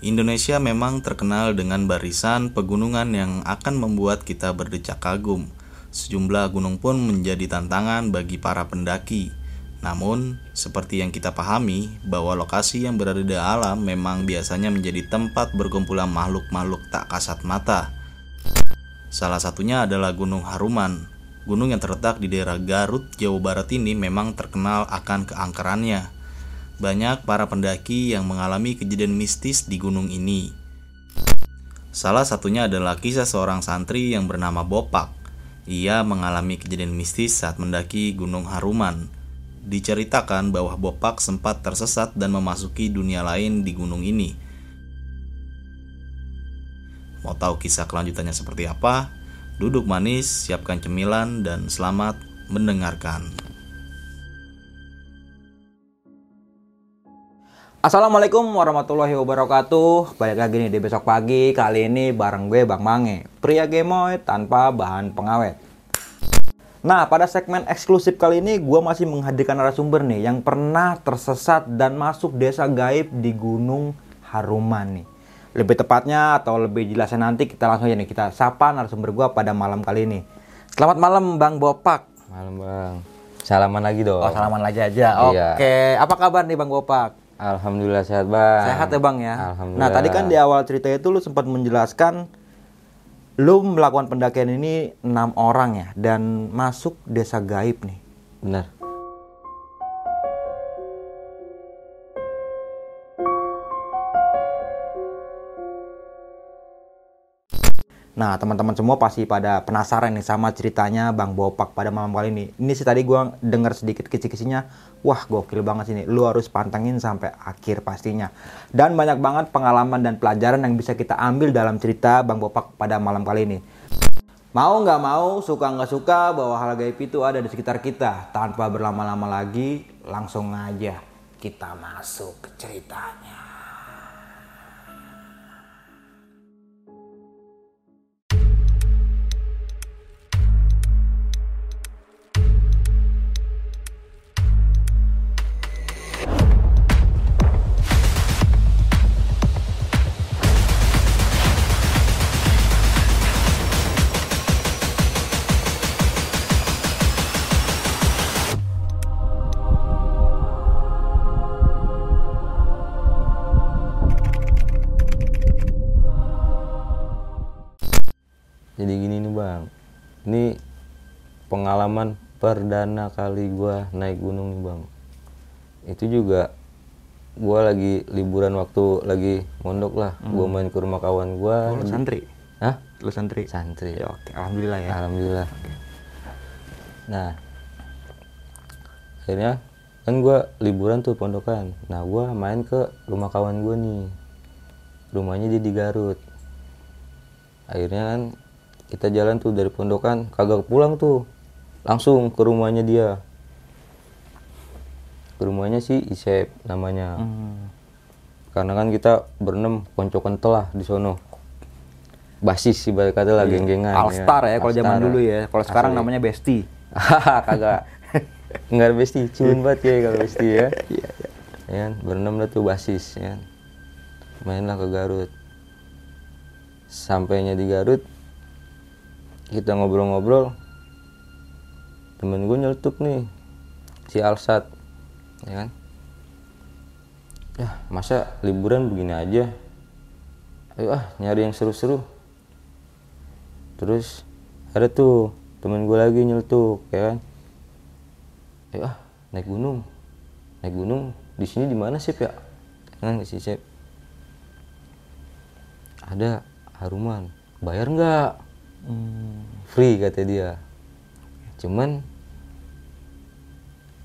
Indonesia memang terkenal dengan barisan pegunungan yang akan membuat kita berdecak kagum. Sejumlah gunung pun menjadi tantangan bagi para pendaki. Namun, seperti yang kita pahami, bahwa lokasi yang berada di alam memang biasanya menjadi tempat berkumpulan makhluk-makhluk tak kasat mata. Salah satunya adalah Gunung Haruman. Gunung yang terletak di daerah Garut, Jawa Barat ini memang terkenal akan keangkerannya. Banyak para pendaki yang mengalami kejadian mistis di gunung ini. Salah satunya adalah kisah seorang santri yang bernama Bopak. Ia mengalami kejadian mistis saat mendaki Gunung Haruman. Diceritakan bahwa Bopak sempat tersesat dan memasuki dunia lain di gunung ini. Mau tahu kisah kelanjutannya seperti apa? Duduk manis, siapkan cemilan, dan selamat mendengarkan. Assalamualaikum warahmatullahi wabarakatuh Balik lagi nih di besok pagi Kali ini bareng gue Bang Mange Pria gemoy tanpa bahan pengawet Nah pada segmen eksklusif kali ini Gue masih menghadirkan narasumber nih Yang pernah tersesat dan masuk desa gaib di Gunung Haruman nih Lebih tepatnya atau lebih jelasnya nanti Kita langsung aja nih Kita sapa narasumber gue pada malam kali ini Selamat malam Bang Bopak Malam bang. Salaman lagi dong. Oh salaman lagi aja Iya. Oke Apa kabar nih Bang Bopak? Alhamdulillah sehat bang. Sehat ya bang ya. Alhamdulillah. Nah tadi kan di awal cerita itu lu sempat menjelaskan lu melakukan pendakian ini enam orang ya dan masuk desa gaib nih. Benar. Nah teman-teman semua pasti pada penasaran nih sama ceritanya Bang Bopak pada malam kali ini. Ini sih tadi gua dengar sedikit kisi-kisinya, wah gokil banget sih ini. Lu harus pantengin sampai akhir pastinya. Dan banyak banget pengalaman dan pelajaran yang bisa kita ambil dalam cerita Bang Bopak pada malam kali ini. Mau nggak mau, suka nggak suka bahwa hal gaib itu ada di sekitar kita. Tanpa berlama-lama lagi, langsung aja kita masuk ke ceritanya. Perdana kali gua naik gunung nih bang. Itu juga gua lagi liburan waktu lagi mondok lah. Gua main ke rumah kawan gua. Oh, lu santri? Hah? Lu santri? Santri. Ya, oke, alhamdulillah ya. Alhamdulillah. Nah, akhirnya kan gue liburan tuh pondokan. Nah, gue main ke rumah kawan gue nih. Rumahnya dia di Garut. Akhirnya kan kita jalan tuh dari pondokan, kagak pulang tuh. Langsung ke rumahnya dia. Ke rumahnya si Isep namanya. Hmm. Karena kan kita berenam konco kentel lah di sono. Basis sih balik kata lah geng-gengan. All Star ya kalau zaman dulu ya. Kalau sekarang namanya Besti. kagak nggak besti cuman banget ya kalau besti ya Iya, ya kan berenam dah tuh basis ya kan. mainlah ke Garut sampainya di Garut kita ngobrol-ngobrol temen gue nyeletuk nih si Alsat ya kan? Ya masa liburan begini aja? Ayo ah nyari yang seru-seru. Terus ada tuh temen gue lagi nyeletuk ya kan? Ayo ah naik gunung. Naik gunung di sini di mana sih ya? Kan si Sep ada haruman. Bayar nggak? Hmm. free kata dia. Cuman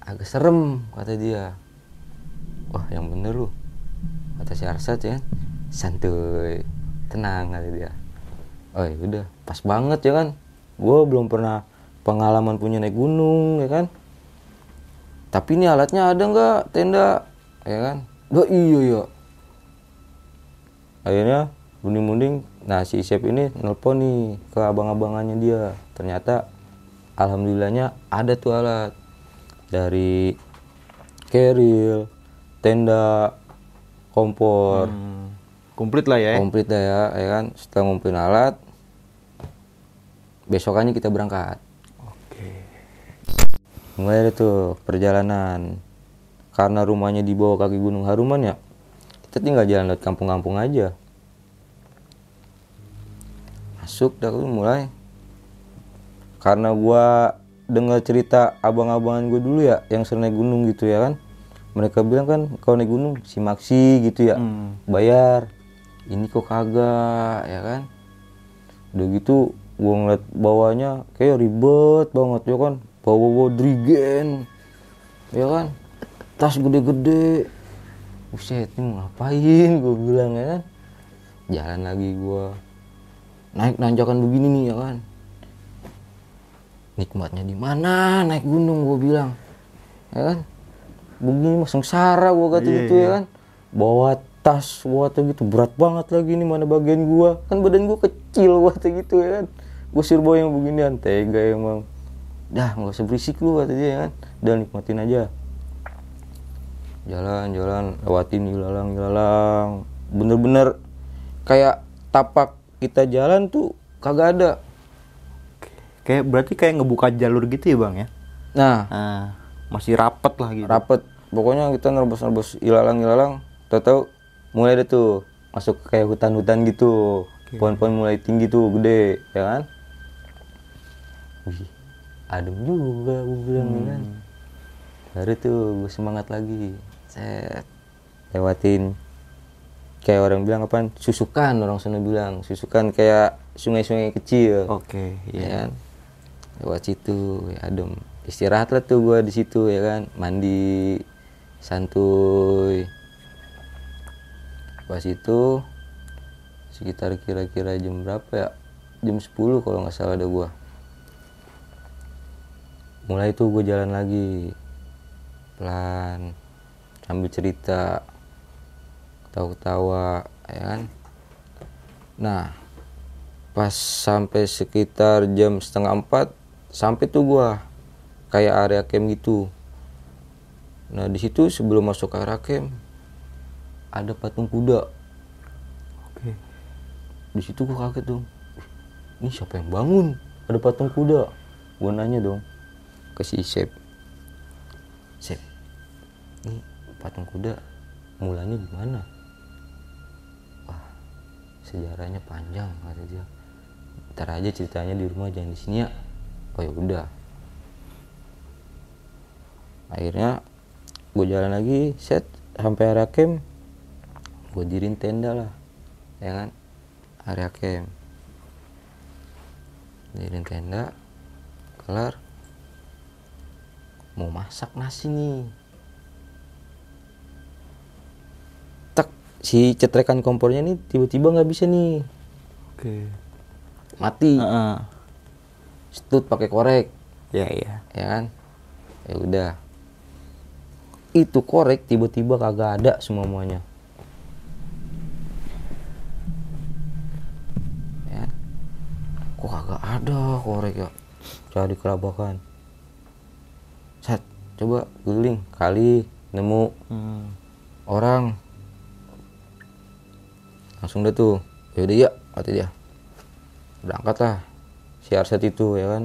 agak serem kata dia. Wah yang bener lu kata si Arsat ya. Santuy tenang kata dia. Oh ya udah pas banget ya kan. Gue belum pernah pengalaman punya naik gunung ya kan. Tapi ini alatnya ada nggak? Tenda ya kan. Oh iya ya akhirnya munding-munding nah si Isep ini nelpon nih ke abang-abangannya dia. Ternyata alhamdulillahnya ada tuh alat dari keril tenda kompor. Komplit lah ya. komplit dah ya ya kan? Setelah ngumpulin alat besokannya kita berangkat. Oke. mulai tuh perjalanan. Karena rumahnya di bawah kaki gunung Haruman ya kita tinggal jalan lewat kampung-kampung aja. Masuk dah mulai. Karena gua dengar cerita abang-abangan gue dulu ya yang sering naik gunung gitu ya kan. Mereka bilang kan kalau naik gunung si maksi gitu ya. Hmm. bayar ini kok kagak ya kan. Udah gitu gua ngeliat bawahnya kayak ribet banget ya kan. Bawa bawa drigen ya kan. Tas gede-gede. Buset, ini mau ngapain gue bilang ya kan. Jalan lagi gua. Naik nanjakan begini nih ya kan nikmatnya di mana? Naik gunung gue bilang. Ya kan? Begini mah sengsara gue kata Iya, gitu ya kan? Bawa tas bawa tas gitu. Berat banget lagi nih mana bagian gua. Kan badan gua kecil gua kata gitu ya kan? Gue suruh bawa yang beginian tega emang dah nggak usah berisik lu kata dia ya kan? Udah nikmatin aja. Jalan jalan lewatin ilalang ilalang. Bener-bener kayak tapak kita jalan tuh kagak ada Kayak berarti kayak ngebuka jalur gitu ya, Bang ya. nah. Nah, masih rapet lah gitu. rapet. Pokoknya kita nerobos-nerobos ilalang-ilalang tahu-tahu mulai deh tuh masuk kayak hutan-hutan gitu. Pohon-pohon mulai tinggi tuh gede ya kan? Wih adem juga gue bilang ya kan? Baru tuh gue semangat lagi. Set lewatin. Kayak orang bilang apa susukan orang sana bilang. Susukan kayak sungai-sungai kecil. Oke, ya iya. kan lewat situ ya adem. Istirahat lah tuh gua di situ ya kan. Mandi santuy. Pas itu sekitar kira-kira jam berapa ya? Jam 10 kalau nggak salah ada gua. Mulai tuh gue jalan lagi. Pelan sambil cerita ketawa-ketawa ya kan. Nah pas sampai sekitar jam setengah empat sampai tuh gua kayak area camp gitu. Nah di situ sebelum masuk ke area camp ada patung kuda. Oke. di situ gua kaget tuh. "Ih, ini siapa yang bangun? Ada patung kuda. Gua nanya dong ke si Sep. Sep ini patung kuda mulanya gimana wah sejarahnya panjang kata dia. Ntar aja ceritanya di rumah jangan di sini ya oh ya udah. Akhirnya gue jalan lagi set sampai area camp. Gue dirin tenda lah ya kan? Area camp. Dirin tenda kelar. Mau masak nasi nih. Tak si cetrekan kompornya nih tiba-tiba nggak bisa nih. Oke. mati. Heeh. Stut pakai korek. Ya, iya. ya kan? Ya udah. Itu korek tiba-tiba kagak ada semuanya ya. Kok kagak ada korek ya? Cari kerabakan set coba keliling kali nemu. Hmm. orang. Langsung deh tuh. Yaudah ya kata dia. Berangkat lah si Arset itu ya kan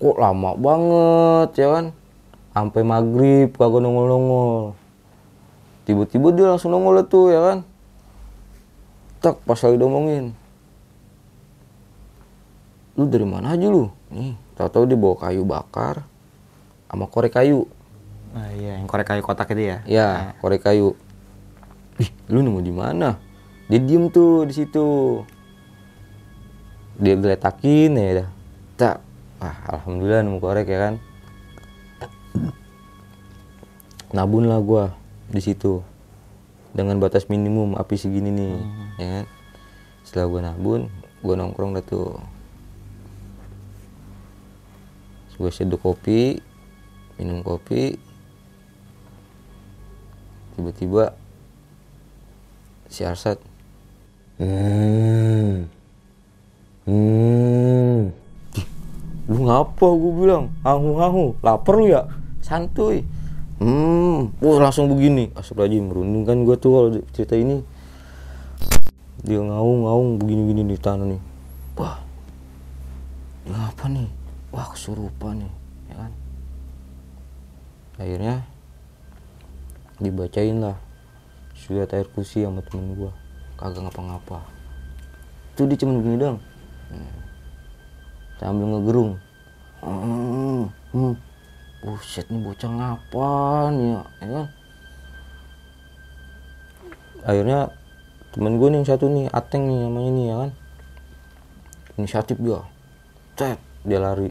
kok lama banget ya kan sampai maghrib kagak nongol nongol tiba-tiba dia langsung nongol tuh ya kan tak pas lagi ngomongin lu dari mana aja lu nih tahu-tahu dia bawa kayu bakar sama korek kayu Nah, iya, yang korek kayu kotak itu ya. Ya, korek kayu. Ih, lu nemu di mana? Dia diem tuh di situ. Dia geletakin ya dah. Tak. Wah, alhamdulillah nemu korek ya kan. Nabun lah gua di situ. Dengan batas minimum api segini nih, ya kan. Setelah gua nabun, gua nongkrong dah tuh. Gue seduh kopi, minum kopi, tiba-tiba si Arsat hmm hmm. Lu ngapa? Gue bilang hahu lapar lu ya? Santuy. Hmm. Wah langsung begini. Astagfirullahaladzim merunding kan gue tuh kalau cerita ini. Dia ngaung-ngaung begini-gini di tanah nih. Wah. Dia apa nih? Wah kesurupan nih ya kan? Akhirnya dibacain lah surat air kursi sama temen gua. Kagak ngapa-ngapa. Itu dia cuma begini dong Hmm. sambil ngegerung. Hmm, hmm. buset nih bocah ngapan ya ya kan? Akhirnya temen gue nih yang satu nih Ateng nih namanya nih ya kan? Inisiatif dia. Cet dia lari.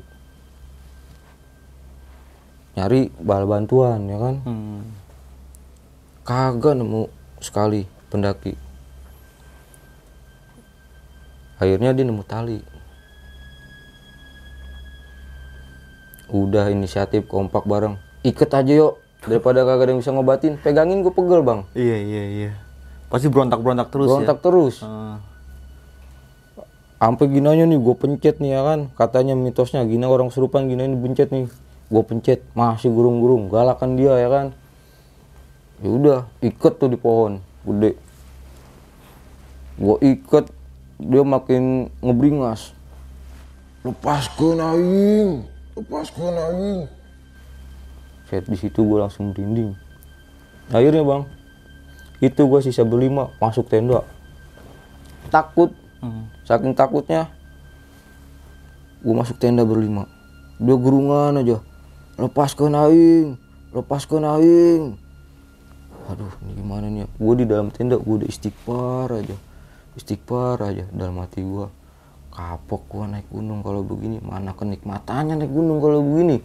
Nyari bal bantuan ya kan? Hmm. kagak nemu sekali pendaki akhirnya dia nemu tali. Udah inisiatif kompak bareng. Iket aja yuk daripada kagak ada yang bisa ngobatin. Pegangin gue pegel bang. Iya iya iya. Pasti berontak-berontak terus Berontak ya. terus. Ah. sampai ginanya nih gue pencet nih ya kan? Katanya mitosnya gina orang serupan gina ini pencet nih. Gue pencet masih gurung-gurung galakan dia ya kan? Ya udah iket tuh di pohon gede. Gue iket dia makin ngebringas. Lepaskan aing lepaskan aing. Saya di situ gue langsung merinding. Akhirnya bang itu gue sisa berlima masuk tenda. Takut. Hmm. saking takutnya gue masuk tenda berlima. Dia gerungan aja. Lepaskan aing lepaskan aing. Aduh ini gimana nih gue di dalam tenda gue udah istighfar aja istighfar aja dalam hati gue kapok gue naik gunung kalau begini mana kenikmatannya naik gunung kalau begini.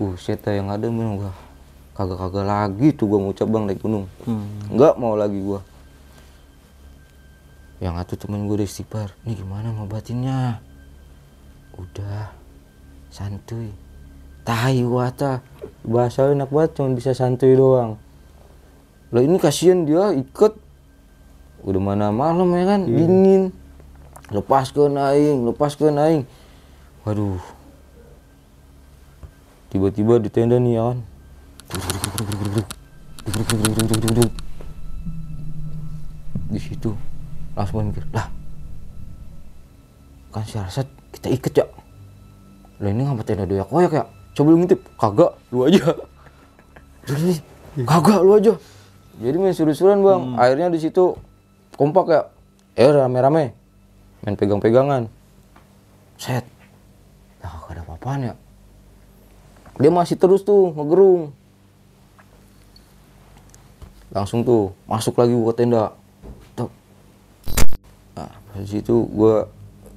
Buset dah, yang ada memang gua kagak-kagak lagi tuh gua ngucap bang naik gunung. Hmm. nggak mau lagi gua. Yang atuh temen gue udah istighfar ini gimana ngobatinnya? Udah santuy. Tahi wata bahasa enak banget cuma bisa santuy doang. Lah ini kasihan dia ikut udah mana malam ya kan? Dingin. Lepas ke aing lepas ke aing. Waduh. Tiba-tiba di tenda nih ya kan? Di situ langsung mikir lah kan si Arsat kita ikat ya lah ini ngapa tenda doyak koyak ya? Coba lu ngintip kagak lu aja. Jadi, kagak lu aja. Jadi main suruh-suruhan bang. Akhirnya di situ kompak ya eh rame-rame main pegang-pegangan. Set. Nah kagak ada apa-apaan ya. Dia masih terus tuh ngegerung. Langsung tuh masuk lagi ke tenda. Tek. nah di situ gue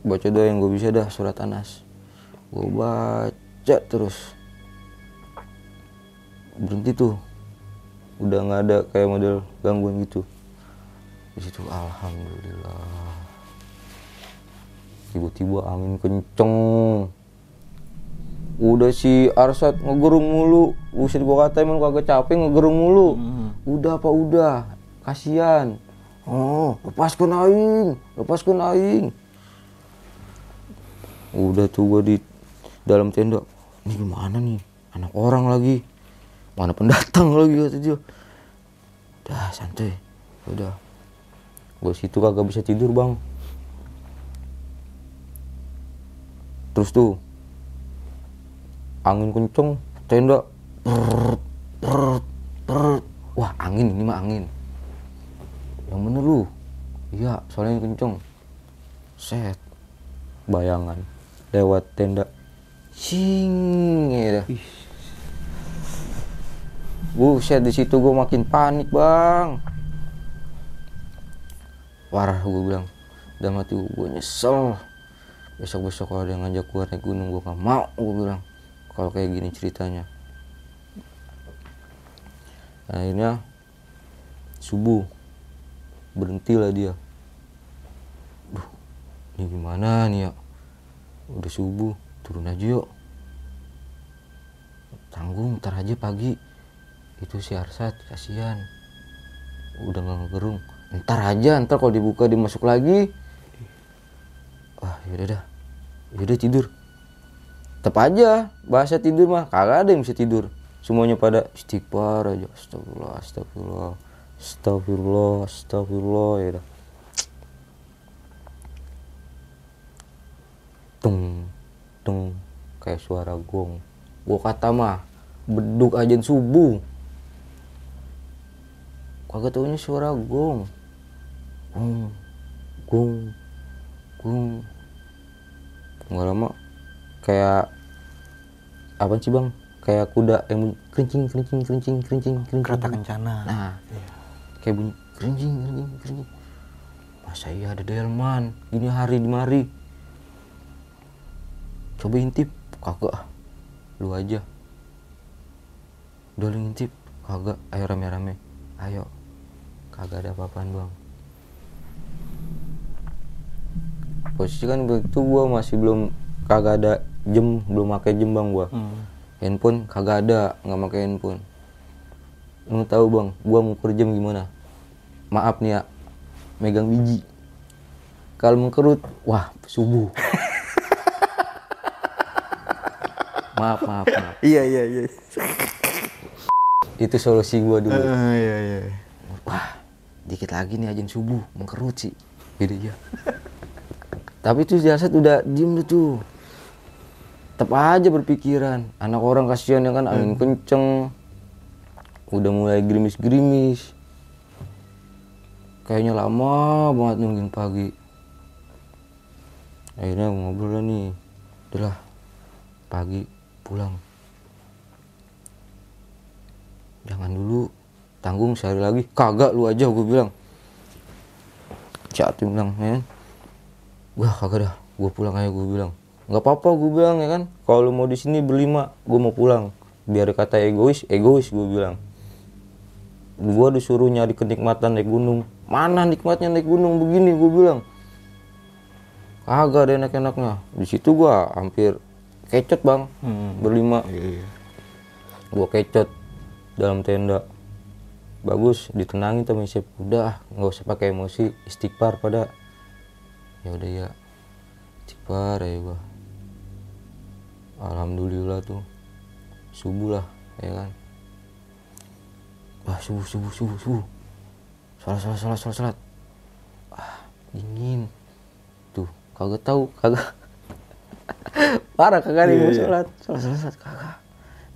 baca doa yang gue bisa dah surat anas. Gue baca terus. Berhenti tuh. Udah nggak ada kayak model gangguan gitu di situ alhamdulillah. Tiba-tiba angin kenceng. Udah si Arsat ngegerung mulu. Buset gua kata emang kagak capek ngegerung mulu. Udah apa udah. Kasihan. Oh lepaskan aing lepaskan aing. Udah tuh gua di dalam tenda. Ini gimana nih? Anak orang lagi. Mana pendatang lagi kata dia. Udah santai. Udah gua situ kagak bisa tidur bang. Terus tuh angin kenceng tenda Prrrt, prrrt, prrrt. wah angin ini mah angin. Yang bener lu? Iya soalnya kenceng. Set. Bayangan. Lewat tenda. Sing ya. Buset di situ gue makin panik bang. Parah gue bilang. Dalam hati gue nyesel. Besok-besok kalau ada yang ngajak gue naik gunung gue gak mau gue bilang. Kalau kayak gini ceritanya. Akhirnya subuh berhentilah dia. Duh, ini gimana nih ya? Udah subuh, turun aja yuk. Tanggung, ntar aja pagi itu si Arsat kasihan udah nggak ngegerung ntar aja ntar kalau dibuka dimasuk lagi. Ah yaudah dah. Yaudah tidur. Tetap aja bahasa tidur mah kagak ada yang bisa tidur. Semuanya pada istighfar aja. Astagfirullah astagfirullah astagfirullah astagfirullah ya dah tung tung kayak suara gong. Gua kata mah beduk aja subuh. Kagak tahunya suara gong gong gong gong nggak lama kayak apa sih bang? Kayak kuda yang bunyi kerincing kerincing kerincing kerincing kerincing. Kereta kencana. nah kayak bunyi kerincing kerincing kerincing. Masa iya ada delman ini hari di mari coba intip. Kagak. Lu aja. Udah lu ngintip kagak. Ayo rame-rame. Ayo. Kagak ada apa-apaan bang posisi kan begitu gua masih belum kagak ada jam belum pakai jam bang gua. Hmm. handphone kagak ada nggak pakai handphone. Lu tahu bang gua ngukur jam gimana? Maaf nih ya. Megang biji. Kalau mengkerut wah subuh. Maaf maaf maaf. Iya iya iya. itu solusi gua dulu. Eh, iya iya. wah dikit lagi nih ajan subuh. Mengkerut sih. Gitu ya tapi itu jasad udah diem tuh tetap aja berpikiran. Anak orang kasihan ya kan angin kenceng. Udah mulai gerimis-gerimis. Kayaknya lama banget nungguin pagi. Akhirnya ngobrol lah nih. Udahlah pagi pulang. Jangan dulu tanggung sehari lagi. Kagak lu aja gue bilang. Cak bilang ya wah kagak dah. Gue pulang aja gue bilang. Nggak apa-apa gue bilang ya kan? Kalau mau di sini berlima gue mau pulang. Biar kata egois egois gue bilang. Gue disuruh nyari kenikmatan naik gunung. Mana nikmatnya naik gunung? Begini gue bilang. Kagak ada enak-enaknya. Di situ gue hampir kecot bang. Hmm. berlima. Iya iya. gua kecot dalam tenda. Bagus ditenangin sama Isep. Udah nggak usah pakai emosi. Istighfar pada ya udah ya. Istighfar ya gua. Alhamdulillah tuh. Subuh lah ya kan? Wah subuh subuh subuh subuh. Salat salat salat salat salat ah dingin. Tuh kagak tahu kagak. Parah kagak nih Iya, mau iya. sholat. Sholat sholat sholat kagak.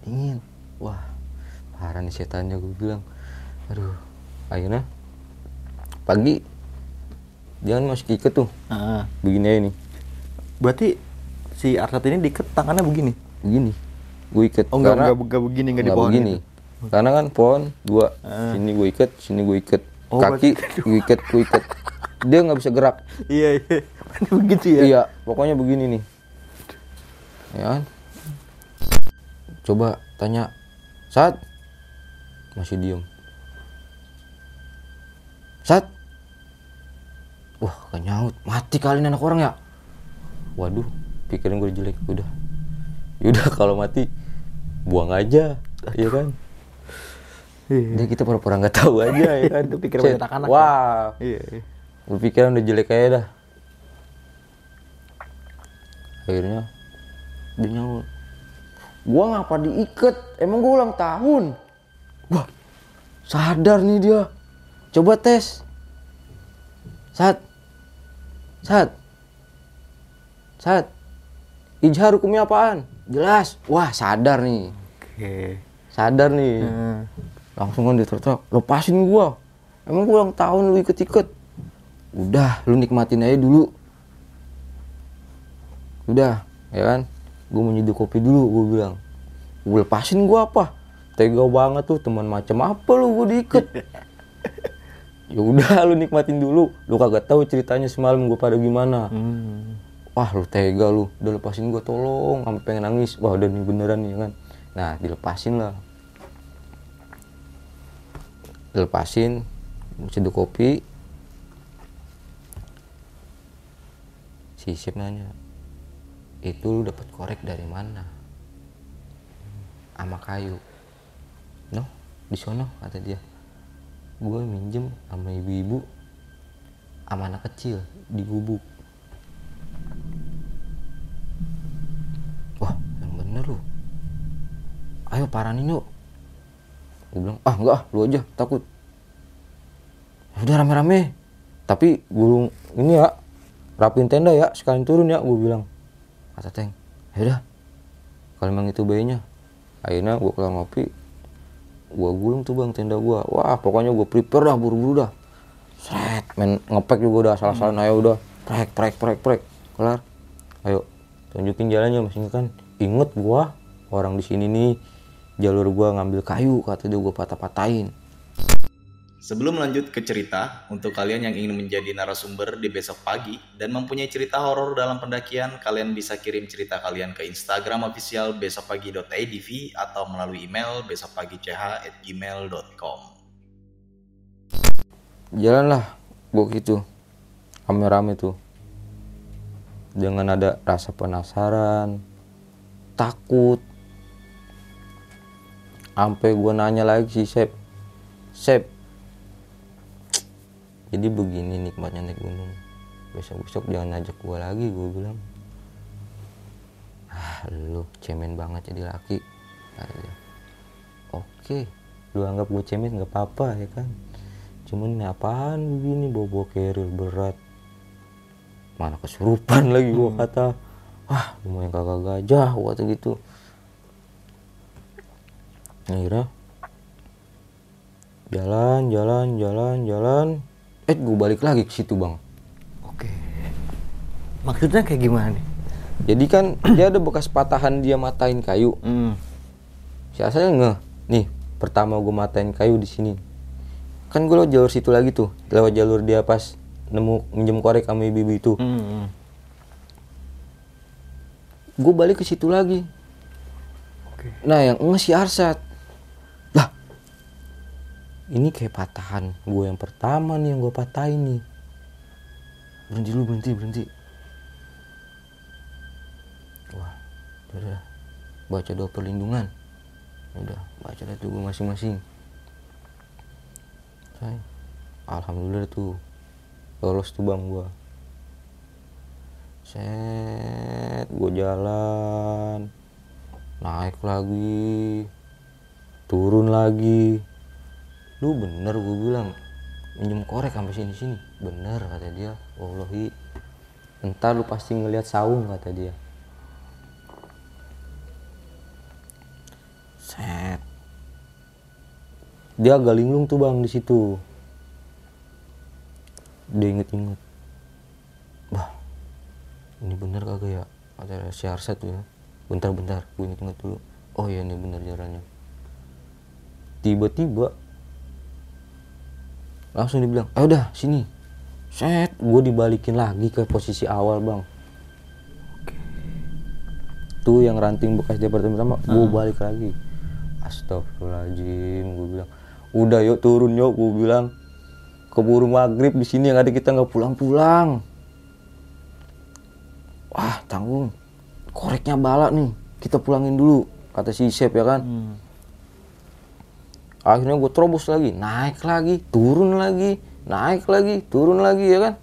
Dingin. Wah parah nih setannya gue bilang. Aduh akhirnya pagi jangan masuk iket tuh Ah, begini aja nih berarti si Arsat ini diikat tangannya begini. begini gue iket Oh enggak Karena- enggak, enggak begini enggak di nggak pohon. begini gitu. karena kan pohon dua Ah. sini gue iket sini gue iket Oh, kaki gue iket gue iket dia nggak bisa gerak Iya iya. begitu ya. Iya, pokoknya begini nih. Ya kan? Coba tanya saat masih diem. Saat Wah, gak nyaut. Mati kali ini anak orang ya. Waduh, pikiran gue jelek. Udah. Yaudah kalau mati buang aja, ya kan? Iya. Jadi kita pura-pura nggak tahu aja ya kan. Itu pikiran banyak anak-anak Wah, Iya. iya. berpikiran udah jelek aja dah akhirnya dia nyaut gua ngapa diikat emang gua ulang tahun wah sadar nih dia coba tes saat saat. Saat. Ijhar hukumnya apaan? Jelas. Wah sadar nih. Oke. sadar nih. Hmm. langsung kan dia teriak lepasin gua. Emang gua ulang tahun lu ikut-ikut? Udah lu nikmatin aja dulu. Udah ya kan? Gua mau nyeduh kopi dulu gua bilang. Gua lepasin gua apa? Tega banget tuh teman macam apa lu gua diikat ya udah lu nikmatin dulu. Lu kagak tahu ceritanya semalam gua pada gimana. Hmm. wah lu tega lu. Udah lepasin gua tolong. Sampai pengen nangis. Wah udah nih beneran nih ya kan? Nah dilepasin lah. Dilepasin seduh kopi. Si Sip nanya itu lu dapat korek dari mana? Sama kayu. No di sono kata dia gue minjem sama ibu-ibu sama anak kecil di gubuk. Wah yang bener lu. Ayo paranin yuk gue bilang ah enggak lu aja takut. "Ya udah rame-rame. Tapi gulung ini ya rapin tenda ya sekalian turun ya gue bilang. Kata Teng ya udah kalau memang itu bayinya. Akhirnya gue keluar ngopi gue gulung tuh bang tenda gue wah pokoknya gue prepare dah buru-buru dah. Seret main ngepek juga udah salah-salah ayo udah. Prek prek prek prek kelar. Ayo tunjukin jalannya masih kan. Inget gua orang di sini nih jalur gua ngambil kayu kata dia gua patah-patahin Sebelum lanjut ke cerita, untuk kalian yang ingin menjadi narasumber di besok pagi dan mempunyai cerita horor dalam pendakian, kalian bisa kirim cerita kalian ke Instagram official besokpagi.idv atau melalui email besokpagi.ch@gmail.com. jalanlah gua gitu rame-rame tuh. Dengan ada rasa penasaran takut. Sampai gua nanya lagi Sep. Sep jadi begini nikmatnya naik gunung. Besok-besok jangan ajak gua lagi gua bilang. Ah lu cemen banget jadi laki. Oke lu anggap gue cemen nggak apa-apa ya kan? Cuman ini apaan begini? Bawa-bawa keril berat. Mana kesurupan lagi gua kata. Wah lumayan kagak gajah kata gitu. Akhirnya jalan jalan jalan jalan eh gue balik lagi ke situ bang Oke. Maksudnya kayak gimana nih? jadi kan dia ada bekas patahan dia matain kayu Hmm. si Asal nge nih pertama gue matain kayu di sini kan gue lewat jalur situ lagi tuh lewat jalur dia pas nemu minjem korek sama ibu itu Hmm. gue balik ke situ lagi Oke. nah yang nge si Arsat ini kayak patahan gue yang pertama nih yang gue patahin nih. Berhenti lu berhenti berhenti. Wah udah baca doa perlindungan. Udah baca dah tuh gue masing-masing. Say, alhamdulillah tuh. Lolos tuh bang gue set gue jalan. Naik lagi. Turun lagi lu bener gue bilang. Minjem korek sampai sini sini. Bener kata dia. Wallahi. Entar lu pasti ngelihat saung kata dia. Set. Dia agak linglung tuh bang di situ. Dia inget-inget. Bah ini bener kagak ya? Kata si Arsa tuh ya. Bentar-bentar gue inget-inget dulu. Oh iya ini bener jalannya. Tiba-tiba langsung dibilang ah udah sini. Set gue dibalikin lagi ke posisi awal bang. Tuh yang ranting bekas departemen pertama gue balik lagi. Astagfirullahaladzim gue bilang. Udah yuk turun yuk gue bilang. Keburu maghrib di sini yang ada kita nggak pulang-pulang. Wah tanggung. Koreknya bala nih. Kita pulangin dulu kata si Sep ya kan? Hmm. Akhirnya gue terobos lagi. Naik lagi turun lagi naik lagi turun lagi ya kan?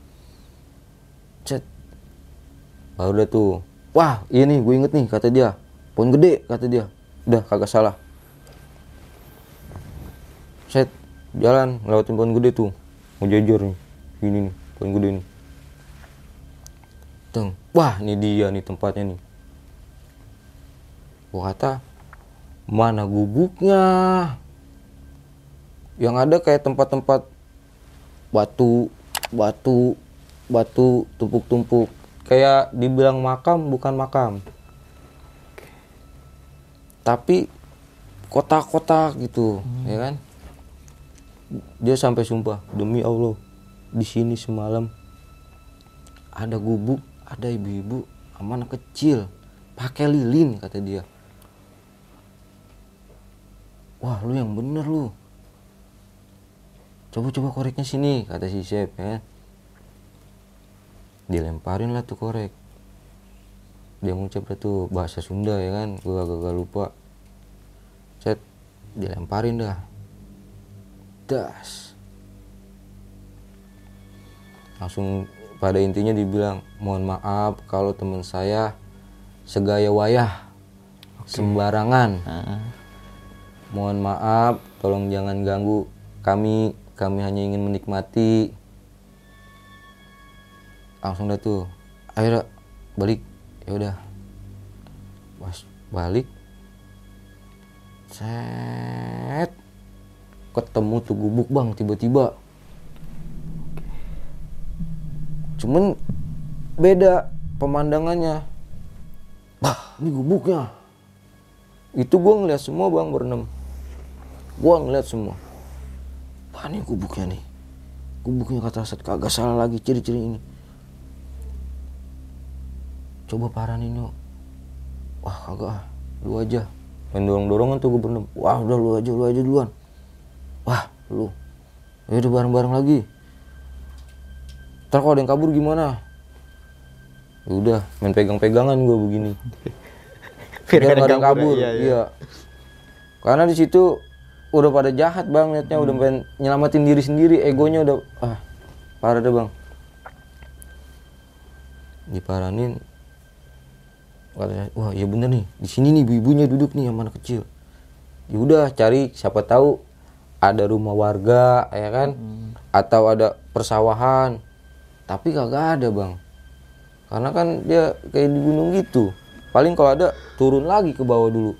Cet. Baru udah tuh wah iya nih gue inget nih kata dia. Pohon gede kata dia. Udah kagak salah. Set jalan ngelewatin pohon gede tuh. Mau jajar nih ini nih pohon gede nih. Teng. wah ini dia nih tempatnya nih. Gua kata mana gubuknya yang ada kayak tempat-tempat batu batu batu tumpuk-tumpuk. Kayak dibilang makam bukan makam. Tapi kotak-kotak gitu ya kan? Dia sampai sumpah demi Allah di sini semalam ada gubuk ada ibu-ibu sama anak kecil pakai lilin kata dia. Wah lu yang bener lu coba-coba koreknya sini kata si Sep ya. Dilemparin lah tuh korek. Dia ngucap tuh bahasa Sunda ya kan? Gua agak lupa. Set dilemparin dah. Das. Langsung pada intinya dibilang mohon maaf kalau teman saya segaya wayah sembarangan. Heeh. mohon maaf tolong jangan ganggu kami kami hanya ingin menikmati. Langsung dah tuh. Ayo dah, balik. Ya udah. Pas balik set. Ketemu tuh gubuk bang tiba-tiba. Cuman beda pemandangannya. Bah ini gubuknya. Itu gua ngeliat semua bang berenam gua ngeliat semua wah ini gubuknya nih. Gubuknya kata Asad kagak salah lagi ciri-ciri ini. Coba paranin yuk. Wah kagak ah, lu aja. Main dorong-dorongan tuh gue berenam wah udah lu aja lu aja duluan. Wah lu. Ya udah bareng-bareng lagi. Ntar kalau ada yang kabur gimana? Ya udah main pegang-pegangan gue begini. Biar ada yang kabur, kabur. Iya, iya, iya. karena di situ udah pada jahat bang liatnya udah pengen nyelamatin diri sendiri egonya udah ah parah deh bang. Diparanin katanya wah iya bener nih di sini nih ibu-ibunya duduk nih yang mana kecil. Ya udah cari siapa tahu ada rumah warga ya kan? Atau ada persawahan. Tapi kagak ada bang. Karena kan dia kayak di gunung gitu. Paling kalau ada turun lagi ke bawah dulu.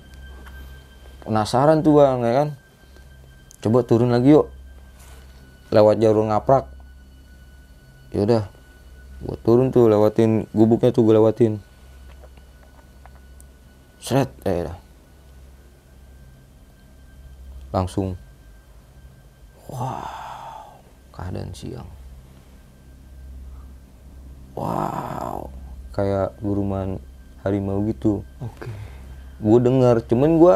Penasaran tuh bang ya kan coba turun lagi yuk. Lewat jalur ngaprak. Yaudah gua turun tuh lewatin. Gubuknya tuh gue lewatin. Seret. Eh dah langsung. Wow. Keadaan siang. Wow. Kayak guruman harimau gitu. Oke. gue dengar cuman gue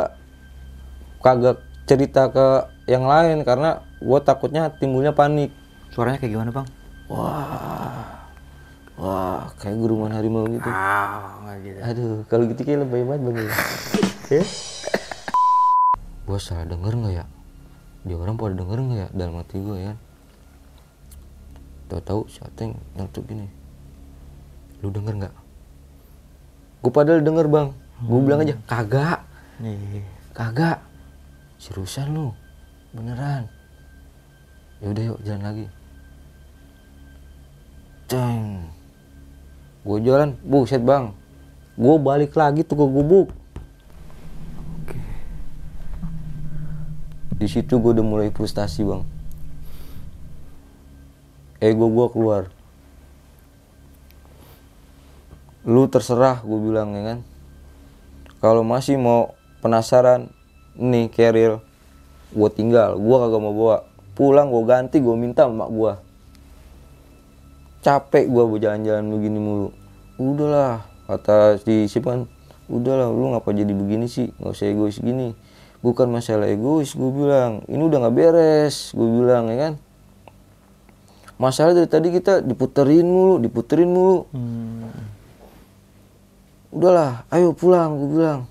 kagak cerita ke yang lain karena gue takutnya timbulnya panik. Suaranya kayak gimana bang? wah. Wah kayak guruman harimau gitu. Ah, gitu. aduh kalau gitu kayak lebay banget bang. Ya. Gue salah denger nggak ya? Dia orang pada denger nggak ya? Dalam hati gue ya. Tahu-tahu si Ateng nyeletuk gini. Lu denger nggak? Gue padahal denger bang. Gue bilang aja kagak. Nih. kagak. Seriusan lu beneran? Ya udah yuk jalan lagi. Ceng. Gue jalan buset bang. Gue balik lagi tuh ke gubuk. Di situ gue udah mulai frustasi bang. Ego gue keluar. Lu terserah gue bilang ya kan? Kalau masih mau penasaran nih keril gue tinggal gue kagak mau bawa. Pulang gue ganti gue minta sama mak gue capek gue berjalan-jalan begini mulu. Udahlah kata si Sipan. Udahlah lu ngapa jadi begini sih? Nggak usah egois gini. Bukan masalah egois gue bilang. Ini udah nggak beres gue bilang ya kan? Masalah dari tadi kita diputerin mulu diputerin mulu. Hmm. udahlah ayo pulang gue bilang.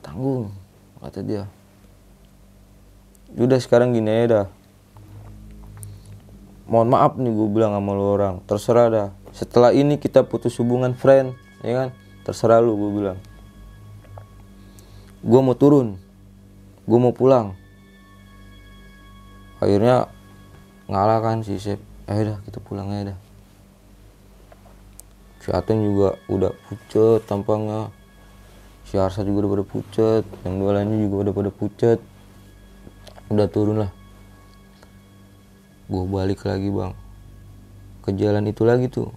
Tanggung kata dia udah sekarang gini aja dah. Mohon maaf nih gue bilang sama lu orang. Terserah dah. Setelah ini kita putus hubungan friend ya kan? Terserah lu gue bilang. Gue mau turun. Gue mau pulang. Akhirnya ngalah kan si Sep. Ayo dah kita pulang aja dah. Si Aten juga udah pucet tampangnya. Si Arsa juga udah pada pucet. Yang dua lainnya juga udah pada pucet udah turun lah. Gue balik lagi bang. Ke jalan itu lagi tuh.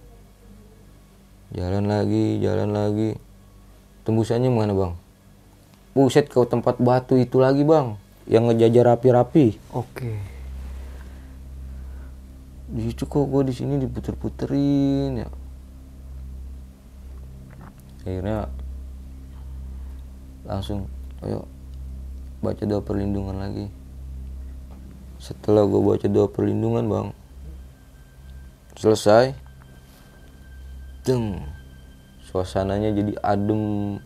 Jalan lagi jalan lagi. Tembusannya mana bang? Buset ke tempat batu itu lagi bang. Yang ngejajar rapi-rapi. Oke. di situ kok gue di sini diputer-puterin ya. Akhirnya langsung ayo baca doa perlindungan lagi setelah gue baca doa perlindungan bang selesai deng suasananya jadi adem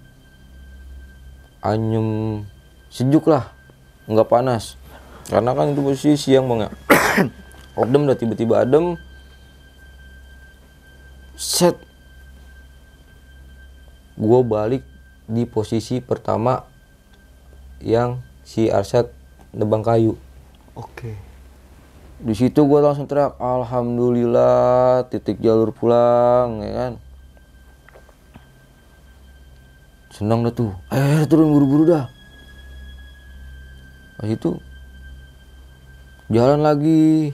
anyem sejuk lah nggak panas. Karena kan itu posisi siang bang ya. Adem udah tiba-tiba adem. Set. Gue balik di posisi pertama yang si Arsyad nebang kayu Oke. di situ gue langsung teriak alhamdulillah titik jalur pulang ya kan. Senang dah tuh. Eh turun buru-buru dah. Pas itu jalan lagi.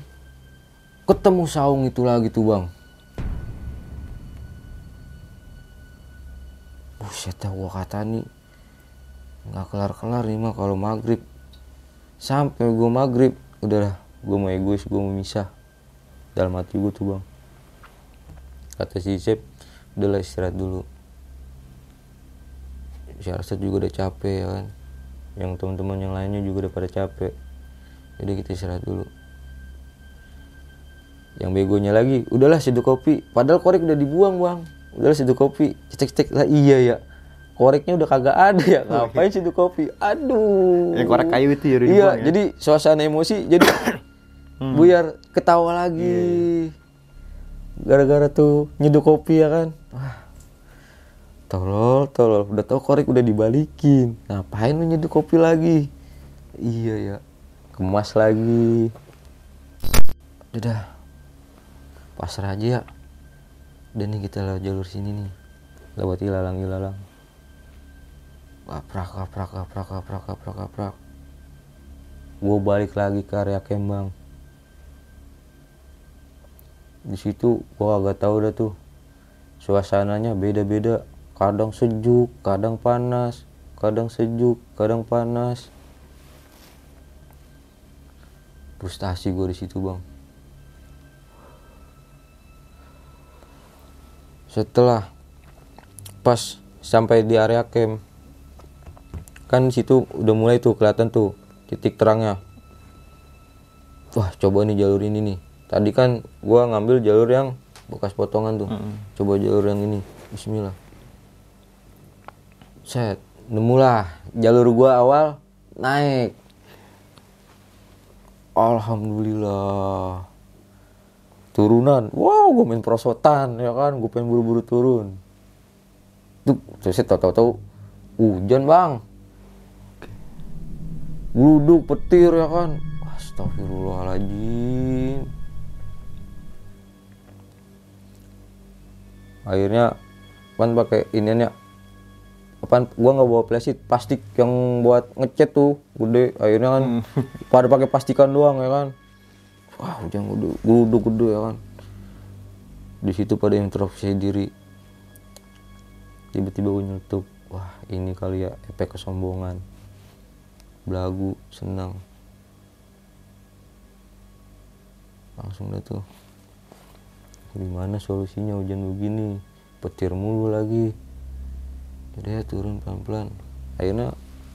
Ketemu saung itu lagi tuh bang. Buset dah gua kata nih nggak kelar-kelar nih mah kalau maghrib sampai gua maghrib udahlah gua mau egois gua mau misah. Dalam hati gua tuh bang. Kata si Sep udahlah istirahat dulu. Si Arsad juga udah capek ya kan? Yang teman-teman yang lainnya juga udah pada capek. Jadi kita istirahat dulu. Yang begonya lagi udahlah seduh kopi. Padahal korek udah dibuang bang. Udahlah seduh kopi. Cek cek lah iya ya koreknya udah kagak ada ya. Ngapain seduh kopi? Aduh. Eh, korek kayu itu ya iya ya? jadi suasana emosi jadi buyar ketawa lagi. Gara-gara tuh nyeduh kopi ya kan. Wah. Tolol tolol. Udah tau korek udah dibalikin. Ngapain lu nyeduh kopi lagi? Iya ya. Kemas lagi. Udah pasrah aja ya. Dan nih kita lewat jalur sini nih. Lewat ilalang ilalang kaprak kaprak kaprak kaprak kaprak kaprak gue balik lagi ke area Kembang. Di situ gue agak tahu dah tuh. Suasananya beda-beda. Kadang sejuk kadang panas. Kadang sejuk kadang panas. Frustasi gue di situ bang. Setelah pas sampai di area camp kan situ udah mulai tuh kelihatan tuh titik terangnya. Wah coba nih jalur ini nih. Tadi kan gua ngambil jalur yang bekas potongan tuh. Coba jalur yang ini. Bismillah. Set nemulah. Jalur gua awal naik. Alhamdulillah. Turunan. Wow gue main prosotan ya kan? Gue pengen buru-buru turun. Tuh terus saya tahu-tahu hujan bang Gluduk petir ya kan? Astagfirullahaladzim. Akhirnya Pan pakai iniannya Apaan? Gua nggak bawa plastik plastik yang buat ngecat tuh gede. Akhirnya kan pada pakai plastikan doang ya kan? Wah hujan gede gluduk gede ya kan? Di situ pada introspeksi diri. Tiba-tiba gue nyeletuk. Wah ini kali ya efek kesombongan belagu senang. Langsung dah tuh. Gimana solusinya hujan begini? Petir mulu lagi. Jadi ya turun pelan-pelan. Akhirnya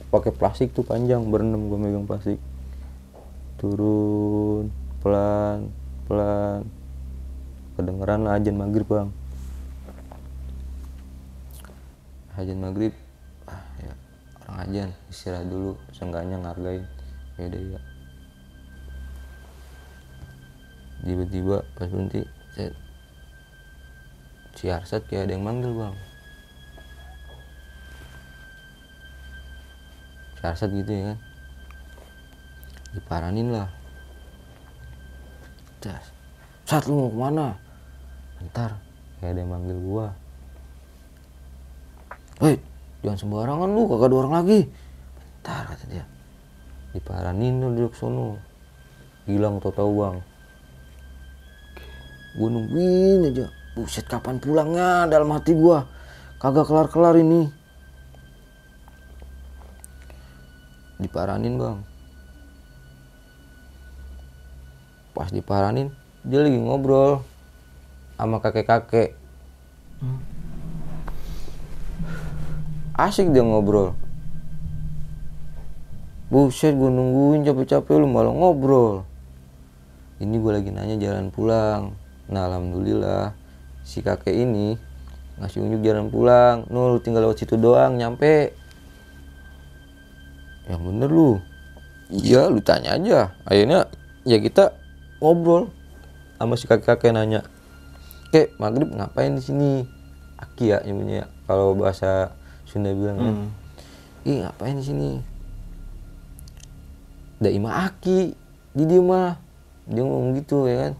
pakai plastik tuh panjang berenam gue megang plastik. Turun pelan pelan. Kedengeran lah ajan maghrib bang. Ajan maghrib ajan istirahat dulu. Seenggaknya ngargain. Ya udah ya. Tiba-tiba pas berhenti saya si Arsad kayak ada yang manggil bang. Si Arsad gitu ya kan? Diparanin lah. Das lu mau ke mana? Bentar kayak ada yang manggil gua. Hei, jangan sembarangan lu, kagak ada orang lagi. Bentar kata dia. Diparanin lu duduk sono. Hilang tau tahu bang. Gue nungguin aja. Buset kapan pulangnya dalam hati gua. Kagak kelar-kelar ini. Diparanin bang. Pas diparanin, dia lagi ngobrol sama kakek-kakek. Asik dia ngobrol. Buset gue nungguin capek-capek lu malah ngobrol. Ini gue lagi nanya jalan pulang. Nah alhamdulillah si kakek ini ngasih unjuk jalan pulang. No lu tinggal lewat situ doang nyampe. Yang bener lu? Iya lu tanya aja. Akhirnya ya kita ngobrol. Sama si kakek-kakek nanya kek maghrib ngapain di sini? Aki ya namanya kalau bahasa Sunda bilang kan ih ngapain di sini? Da ima aki di dia mah. Dia ngomong gitu ya kan?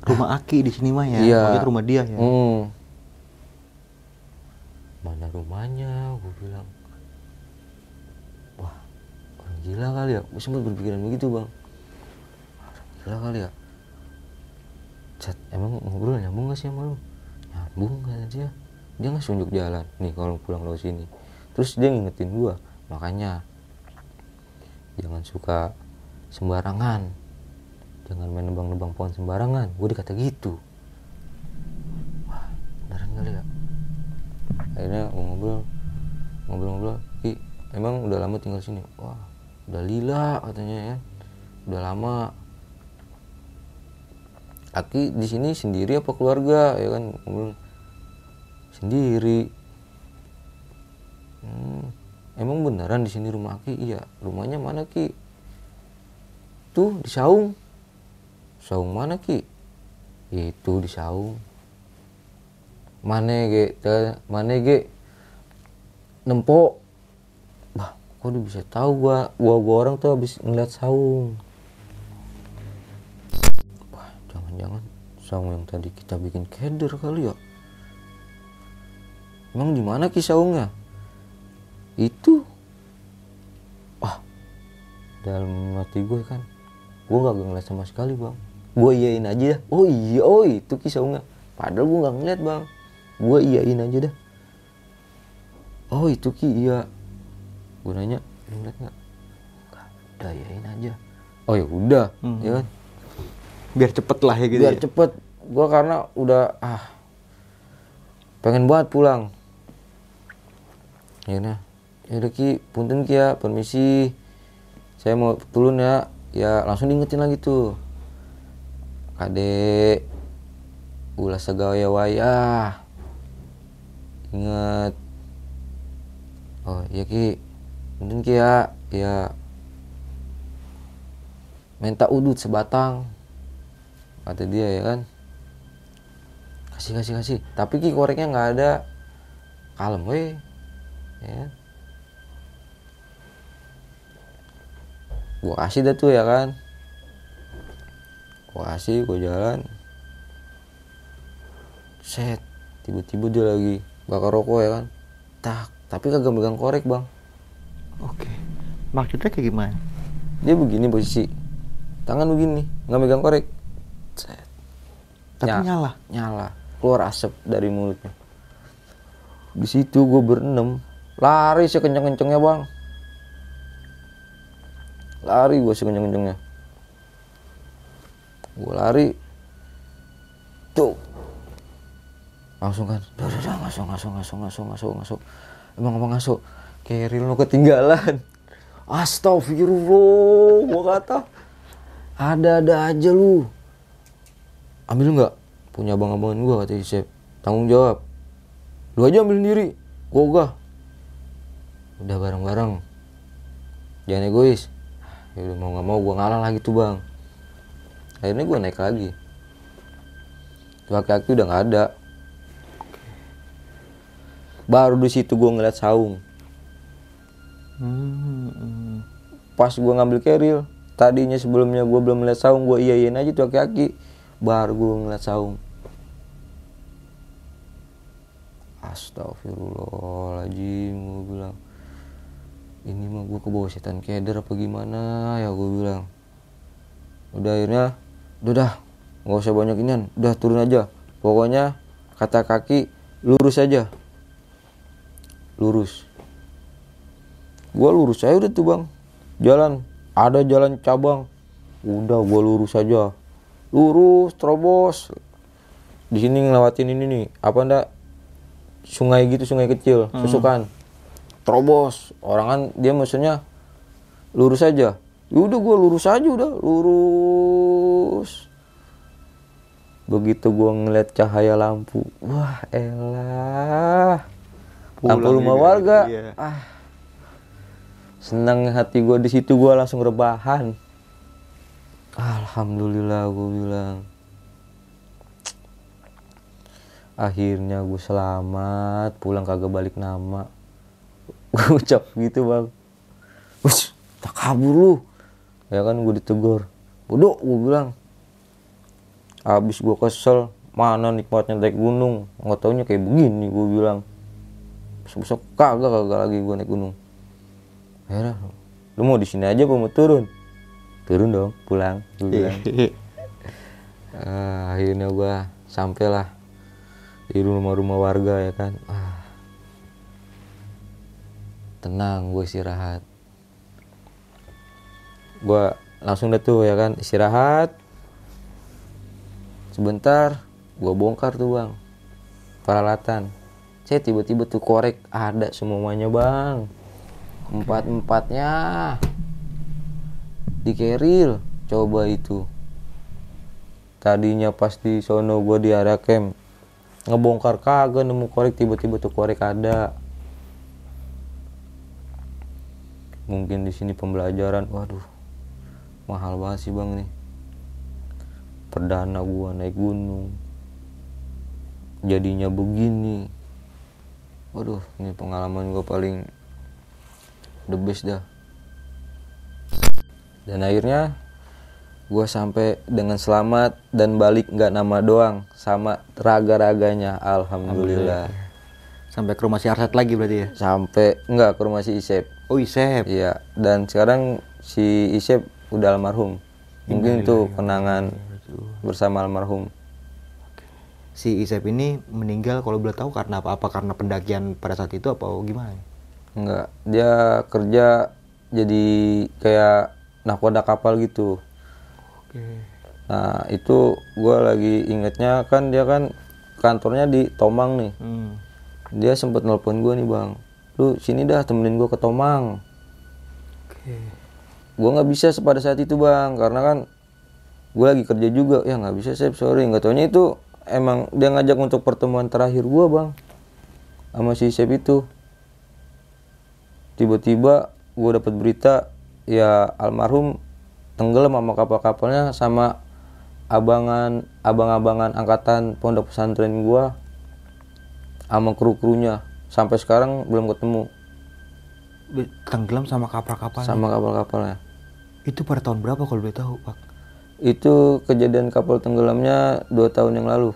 Rumah Aki di sini mah ya. Iya. Rumah dia ya. Hmm. mana rumahnya? Gue bilang. Wah orang gila kali ya. Gue sempat berpikiran begitu bang. Orang gila kali ya. Chat, emang ngobrol nyambung gak sih sama lu? Nyambung kata dia dia nggak jalan. Nih kalau pulang lewat sini. Terus dia ngingetin gua makanya jangan suka sembarangan. Jangan main nebang-nebang pohon sembarangan. Gue dikata gitu. Wah beneran kali ya. Akhirnya gua ngobrol ngobrol-ngobrol Ki emang udah lama tinggal sini? Wah udah lila katanya ya. Udah lama. Aki di sini sendiri apa keluarga? Ya kan ngobrol sendiri Hmm, emang beneran di sini rumah Aki? Iya. Rumahnya mana Ki? Tuh di Saung. Saung mana Ki? Itu di Saung. Mana ge? Mana ge? Nempo. Bah, kok dia bisa tahu gua? Gua gua orang tuh habis ngeliat Saung. Wah, jangan-jangan Saung yang tadi kita bikin keder kali ya? Emang di mana Ki Saungnya? itu. Wah dalam hati gue kan gue gak ngeliat sama sekali bang. Gue iyain aja dah. Oh iya oh itu kisah nggak padahal gue gak ngeliat bang. Gue iyain aja dah. Oh itu ki iya. Gue nanya lu ngeliat nggak? Nggak, udah iyain aja. Oh ya udah. Ya kan? Biar cepet lah ya gitu biar ya. cepet. Gue karena udah ah pengen banget pulang ya nah ya udah ki. Punten ki ya. Permisi. Saya mau turun ya. Ya langsung diingetin lagi tuh. Kade ulah segawaya wayah. Inget oh ya ki. Punten ki ya. Ya. Minta udut sebatang. Kata dia ya kan. Kasih kasih kasih. Tapi ki koreknya nggak ada. Kalem weh ya. Gua kasih dah tuh ya kan? Gua kasih gua jalan. Set tiba-tiba dia lagi bakar rokok ya kan? Tak tapi kagak megang korek bang. Oke. Maksudnya kayak gimana? Dia begini posisi. Tangan begini nggak megang korek. Set. Tapi Ya. nyala? nyala. Keluar asap dari mulutnya. Di situ gue berenam lari sekenceng kencengnya bang. Lari gue sekenceng kencengnya gue lari. Tuh. Langsung kan? Dah dah dah ngasuk ngasuk ngasuk ngasuk ngasuk ngasuk. Emang apa ngasuk. Keril lo ketinggalan. Astagfirullah gue kata ada-ada aja lu. Ambil nggak? Punya abang-abangan gua kata Isep. Tanggung jawab. Lu aja ambil sendiri. Gua ogah udah bareng-bareng. Jangan egois. Ya udah mau nggak mau gua ngalah lagi tuh bang. Akhirnya gua naik lagi. Tuh kaki-kaki udah nggak ada. Baru di situ gua ngeliat saung. Pas gua ngambil keril tadinya sebelumnya gua belum ngeliat saung gua iyain aja tuh kaki-kaki baru gua ngeliat saung. Astagfirullahaladzim gue bilang ini mah gue kebawa setan keder apa gimana? Ya gue bilang. Udah akhirnya udah dah nggak usah banyak inian. Udah turun aja. Pokoknya kata kaki lurus aja. Lurus. Gua lurus aja udah tuh bang. Jalan. Ada jalan cabang. Udah gua lurus aja. Lurus terobos. Di sini ngelewatin ini nih. Apa ndak? Sungai gitu sungai kecil susukan terobos. Orang kan dia maksudnya lurus aja. Ya udah gua lurus aja udah lurus. Begitu gua ngeliat cahaya lampu wah elah. Lampu Pulang rumah warga. Iya. ah. Senang hati gua di situ gua langsung rebahan. Alhamdulillah gua bilang. Akhirnya gue selamat pulang kagak balik nama gue ucap gitu bang. Wus, tak kabur lu. Ya kan gue ditegur. Bodoh gue bilang. Habis gue kesel mana nikmatnya naik gunung? Nggak taunya kayak begini gue bilang. Besok besok kagak kagak lagi gue naik gunung. Akhirnya lu mau di sini aja apa mau turun. Turun dong pulang gue bilang. Ah, akhirnya gue sampailah di rumah-rumah warga ya kan. Ah, tenang gue istirahat. Gue langsung deh tuh ya kan? Istirahat. Sebentar gue bongkar tuh bang. Peralatan. Saya tiba-tiba tuh korek ada semuanya bang. Empat empatnya di keril coba itu. Tadinya pas di sono gue di area camp ngebongkar kagak nemu korek tiba-tiba tuh korek ada mungkin di sini pembelajaran. Waduh mahal banget sih bang nih. Perdana gua naik gunung. Jadinya begini. Waduh ini pengalaman gua paling the best dah. Dan akhirnya gua sampai dengan selamat dan balik nggak nama doang sama raga-raganya. Alhamdulillah. Sampai ke rumah si Arsat lagi berarti ya? sampai nggak ke rumah si Isep Oh Isep. Iya, dan sekarang si Isep udah almarhum. Mungkin itu kenangan bersama almarhum. Si Isep ini meninggal kalau boleh tahu karena apa? Apa karena pendakian pada saat itu apa gimana? Enggak, dia kerja jadi kayak nahkoda kapal gitu. Oke. Nah, itu gua lagi ingetnya kan dia kan kantornya di Tomang nih. Hmm. Dia sempet nelpon gua nih, Bang. Lu sini dah temenin gua ke Tomang. Oke. Gua nggak bisa pada saat itu, Bang, karena kan gua lagi kerja juga. Ya nggak bisa, Sep, sorry. Nggak taunya itu emang dia ngajak untuk pertemuan terakhir gua, Bang. Sama si Sep itu. Tiba-tiba gua dapat berita ya almarhum tenggelam sama kapal-kapalnya sama abangan abang-abangan angkatan pondok pesantren gua sama kru-krunya sampai sekarang belum ketemu Tenggelam sama kapal-kapal. sama kapal-kapalnya Itu pada tahun berapa kalau boleh tahu, Pak? itu kejadian kapal tenggelamnya dua tahun yang lalu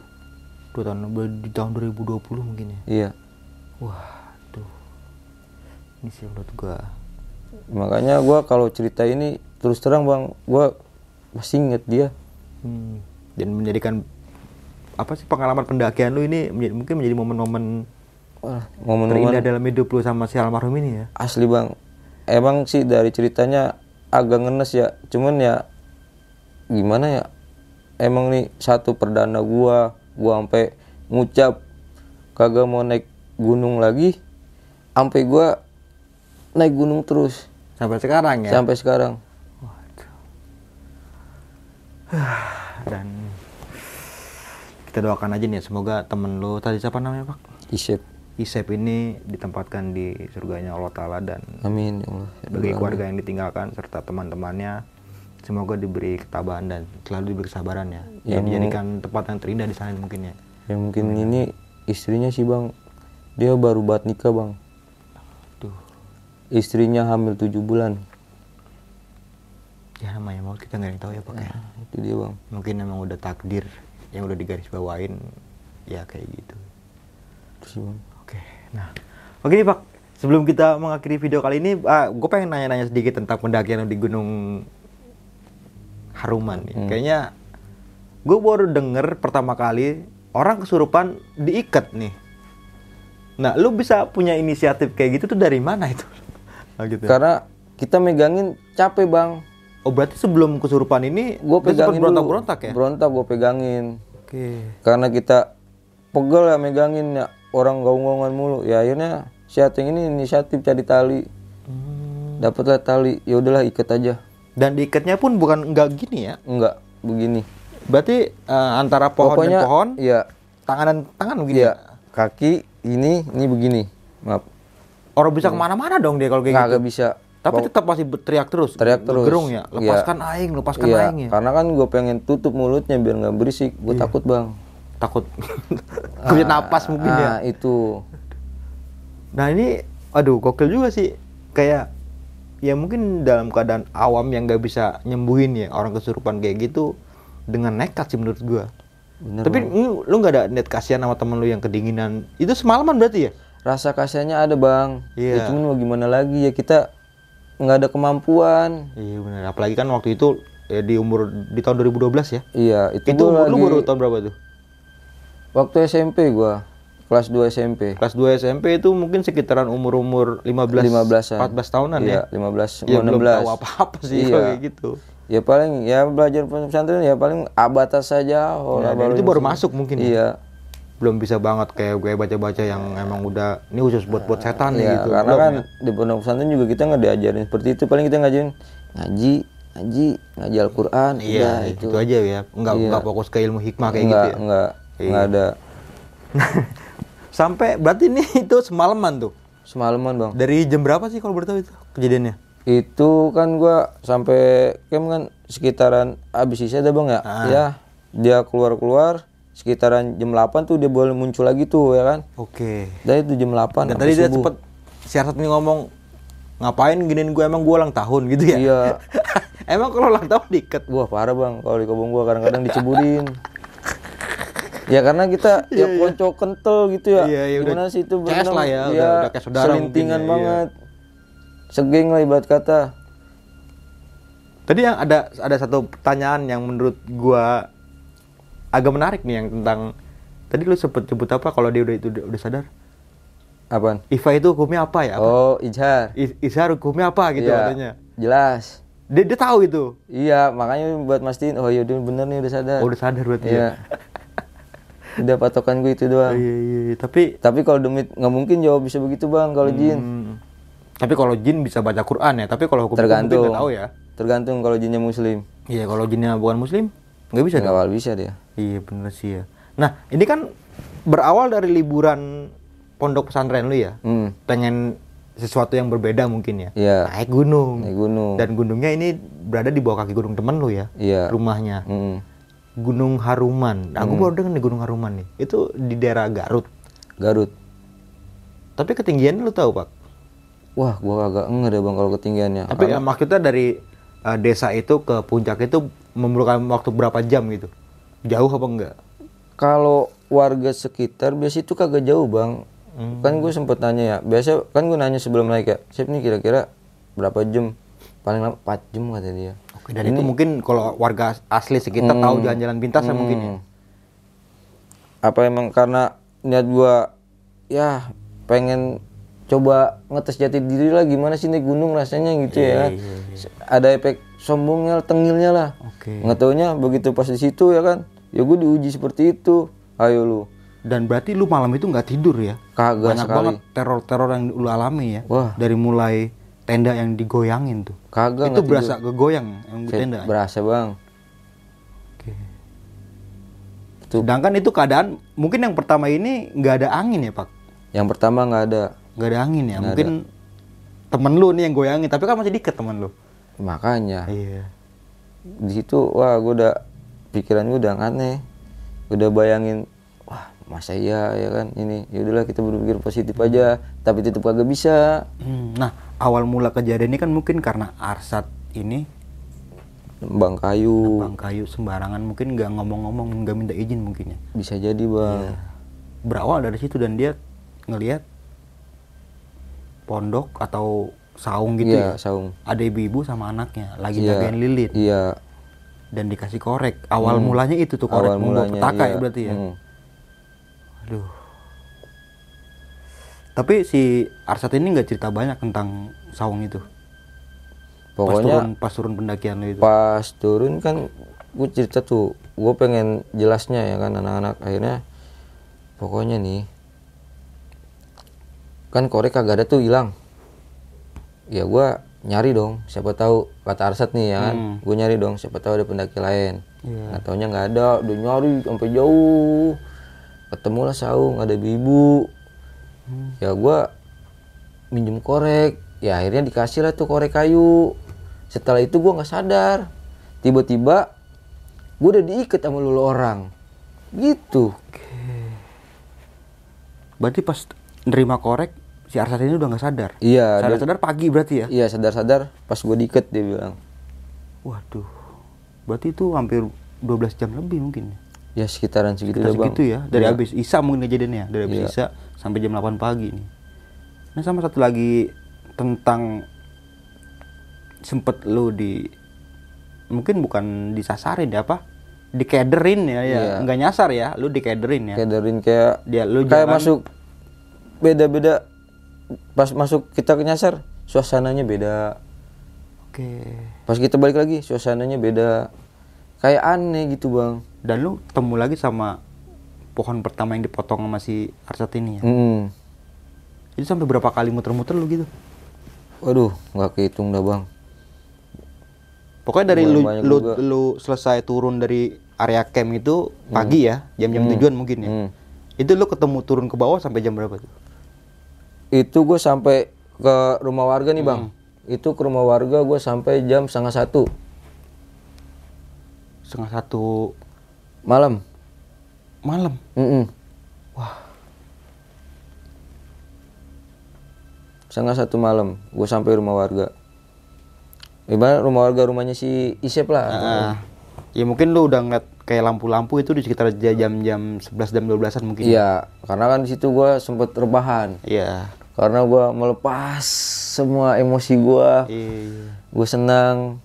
Dua tahun di tahun 2020 mungkin ya. iya Wah, tuh. Ini sih menurut gua. makanya gua kalau cerita ini terus terang bang gua masih inget dia Hmm. Dan menjadikan apa sih pengalaman pendakian lu ini menjadi- mungkin menjadi momen-momen Wah, terindah dalam hidup lu sama si almarhum ini ya. asli bang. Emang sih dari ceritanya agak ngenes ya. Cuman ya gimana ya? Emang nih satu perdana gua gua sampai ngucap kagak mau naik gunung lagi. Sampai gua naik gunung terus. Sampai sekarang ya. sampai sekarang. Dan kita doakan aja nih semoga temen lu tadi siapa namanya, Pak? isep Isep ini ditempatkan di surganya Allah Ta'ala dan amin ya Allah. bagi keluarga yang ditinggalkan serta teman-temannya. Semoga diberi ketabahan dan selalu diberi kesabaran ya. Yang- Yang dijadikan tempat yang terindah di sana mungkin ya. yang mungkin ini istrinya sih bang. Dia baru buat nikah bang. Tuh, istrinya hamil tujuh bulan. Ya namanya mau kita nggak tahu ya Pak ya. itu dia bang. Mungkin emang udah takdir yang udah digaris bawain ya kayak gitu. terus bang nah, oke nih Pak. Sebelum kita mengakhiri video kali ini, gue pengen nanya-nanya sedikit tentang pendakian di Gunung Haruman nih. Kayaknya gue baru denger pertama kali orang kesurupan diikat nih. Nah, lu bisa punya inisiatif kayak gitu tuh dari mana itu? Nah, gitu. karena kita megangin capek bang Oh berarti sebelum kesurupan ini gue pegangin dulu berontak-berontak ya? berontak gue pegangin Oke. karena kita pegel ya megangin ya orang gaung-gaungan mulu ya akhirnya si Ateng ini inisiatif cari tali Hmm. dapatlah tali ya udahlah ikat aja Dan diikatnya pun bukan enggak gini ya? enggak begini Berarti eh, antara pohon pokoknya dan pohon, ya tangan dan tangan begini Iya, kaki ini ini begini. Maaf. Orang bisa ke mana-mana dong dia kalau kayak gitu. Kagak bisa. Tapi tetap masih teriak terus. Teriak terus. Gerung ya. Iya. Lepaskan aing, lepaskan Iya, aing ya. karena kan gue pengen tutup mulutnya biar nggak berisik. Gue takut bang. Takut punya napas mungkin ya. Ah, itu. Nah ini, aduh gokil juga sih. Kayak ya mungkin dalam keadaan awam yang nggak bisa nyembuhin ya orang kesurupan kayak gitu dengan nekat sih menurut gua. Bener, Tapi Bang. lu lu nggak ada net kasihan sama temen lu yang kedinginan. Itu semalaman berarti ya? rasa kasihannya ada bang Iya. ya, cuman mau gimana lagi ya kita nggak ada kemampuan Iya benar. Apalagi kan waktu itu ya, di umur di tahun 2012 ya. iya itu, Itu umur lu lagi- baru tahun berapa tuh? Waktu SMP gua kelas 2 SMP Kelas 2 SMP itu mungkin sekitaran umur-umur 15 15-an 14 tahunan iya ya. 15 Ya mau belum 16 tahu apa-apa sih Iya. kayak gitu. ya paling ya belajar pesantren ya paling abatas saja oh, Ya, dan itu baru masuk mungkin ya. iya Belum bisa banget kayak gue baca-baca yang emang udah ini khusus buat buat setan Iya, gitu. karena Belum kan ya? di pondok pesantren juga kita nggak diajarin seperti itu paling kita ngajarin ngaji ngaji ngaji Al-Qur'an Iya, udah, itu. aja ya. Enggak Iya. enggak fokus ke ilmu hikmah kayak enggak gitu ya. enggak Iya. enggak ada Sampai berarti ini itu semalaman tuh. semalaman bang Dari jam berapa sih kalau boleh tahu itu kejadiannya? itu kan gua sampai camp kan sekitaran abis isya dah bang ya Ah. ya dia keluar keluar sekitaran jam 8 tuh dia boleh muncul lagi tuh ya kan Oke. dan itu jam 8 Dan tadi dia subuh. sempet siarat nih ngomong ngapain giniin gue emang gue ulang tahun gitu ya? Iya. emang kalau ulang tahun diikat? Wah parah bang, kalau di kobong gua kadang-kadang diceburin. Ya karena kita ya konco kental gitu ya. Iya, iya, udah Gimana sih itu berenang, lah ya, ya, udah- udah kayak saudara Selintingan ya, iya. banget. Segeng lah ibarat kata. Tadi yang ada ada satu pertanyaan yang menurut gua agak menarik nih yang tentang tadi lu sempet sebut apa kalau dia udah itu udah, udah sadar? Apaan? Iva itu hukumnya apa ya? Apa? Oh, Ijhar. I- Izhar hukumnya apa gitu Iya, katanya. Jelas. Dia, dia tahu itu. Iya, makanya buat mastiin, oh iya udah bener nih udah sadar. Oh, udah sadar berarti Iya. ya. udah patokan gue itu Oh, doang. iya, iya, iya. Tapi Tapi kalau demit nggak mungkin jawab bisa begitu bang kalau jin. hmm, tapi kalau jin bisa baca Quran ya. Tapi kalau hukum Tergantung. tahu ya. Tergantung kalau jinnya muslim. Iya, kalau jinnya bukan muslim nggak bisa. Nggak bisa dia. Iya bener sih ya. Nah ini kan berawal dari liburan pondok pesantren lu ya. Hmm. Pengen sesuatu yang berbeda mungkin ya. Iya. Naik gunung. Naik gunung. Dan gunungnya ini berada di bawah kaki gunung temen lu ya. Iya. Rumahnya. Mm-mm. Gunung Haruman. Nah, Hmm. Aku baru dengar nih Gunung Haruman nih. Itu di daerah Garut. Garut. Tapi ketinggiannya lu tahu pak? Wah, gua agak enggak deh bang kalau ketinggiannya. Tapi ya, maksudnya dari uh, desa itu ke puncak itu memerlukan waktu berapa jam gitu? Jauh apa enggak? Kalau warga sekitar biasa itu kagak jauh bang. Hmm. Kan gue sempet nanya ya. Biasa kan gue nanya sebelum naik ya. Sip nih kira-kira berapa jam? Paling lama 4 jam kata dia. Oke, dan itu mungkin kalau warga asli sekitar tahu jalan-jalan pintas ya mungkin ya. Hmm. Apa emang karena niat gua ya pengen coba ngetes jati diri lah gimana sih naik gunung rasanya gitu ya. Ada efek sombongnya, tengilnya lah. Oke. Nggak taunya begitu pas di situ ya kan. Ya gue diuji seperti itu. Ayo lu. Dan berarti lu malam itu nggak tidur ya? Kagak Banyak sekali. banget teror-teror yang lu alami ya. Wah. Dari mulai tenda yang digoyangin tuh. Kagak itu berasa kegoyang yang di tenda. Berasa bang. Oke. Itu. Sedangkan itu keadaan mungkin yang pertama ini nggak ada angin ya pak? Yang pertama nggak ada. Nggak ada angin ya? mungkin temen lu nih yang goyangin. Tapi kan masih deket temen lu. Makanya Iya. di situ wah gue udah pikiran gue udah aneh. Udah bayangin wah masa iya ya kan ini ya udahlah kita berpikir positif aja tapi tetap kagak bisa Hmm, Nah awal mula kejadian ini kan mungkin karena Arsat ini bang kayu bang kayu sembarangan mungkin nggak ngomong-ngomong nggak minta izin mungkin ya. bisa jadi bang berawal dari situ dan dia ngelihat pondok atau saung gitu iya ya. saung Ada ibu-ibu sama anaknya lagi Iya. jagain lilin iya dan dikasih korek. Awal mulanya itu tuh korek awal mulanya petaka iya. ya berarti ya. Hmm. Aduh. Tapi si Arsat ini nggak cerita banyak tentang saung itu. pas pokoknya turun pas turun pendakian itu. pas turun kan gue cerita tuh gue pengen jelasnya ya kan anak-anak. Akhirnya pokoknya nih kan korek kagak ada tuh hilang. Ya gue nyari dong siapa tahu kata Arsat nih ya kan. Hmm. gue nyari dong siapa tahu ada pendaki lain. Nggak taunya nggak ada udah nyari sampai jauh. Ketemu lah saung ada ibu Hmm. ya gue minjem korek ya akhirnya dikasih lah tuh korek kayu setelah itu gue nggak sadar tiba-tiba gue udah diikat sama lulu orang gitu Berarti pas nerima korek si Arsat ini udah nggak sadar. iya Sadar dia- sadar pagi berarti ya. iya sadar-sadar pas gue diikat dia bilang Waduh. Berarti itu hampir 12 jam lebih mungkin. Ya? ya sekitaran segitu Kita dah bang. segitu ya dari Iya. habis Isa mungkin kejadiannya dari habis Iya. Isa sampai jam 8 pagi nih. Nah sama satu lagi tentang sempet lu di mungkin bukan disasarin ya apa? Dikederin ya ya. Iya. nggak nyasar ya lu dikederin ya. Kayak kayak dia lu kayak jalan- masuk beda-beda. Pas masuk kita ke nyasar suasananya beda. Oke. Pas kita balik lagi suasananya beda. Kayak aneh gitu bang dan lu ketemu lagi sama pohon pertama yang dipotong sama si Arsat ini ya hmm. itu sampai berapa kali muter-muter lu gitu waduh nggak kehitung dah bang Pokoknya dari lu, lu, juga. lu selesai turun dari area camp itu pagi ya, jam-jam tujuan mungkin ya. Hmm. Itu lu ketemu turun ke bawah sampai jam berapa tuh? itu gue sampai ke rumah warga nih bang itu ke rumah warga gue sampai jam setengah satu Setengah satu malam malam. Mm-mm. setengah satu malam gue sampai rumah warga Gimana rumah warga rumahnya si Isep lah Ah, ya mungkin lu udah ngeliat kayak lampu-lampu itu di sekitar jam-jam 11 jam 12-an mungkin. iya karena kan di situ gue sempet rebahan Iya. karena gue melepas semua emosi gue Iya. gue senang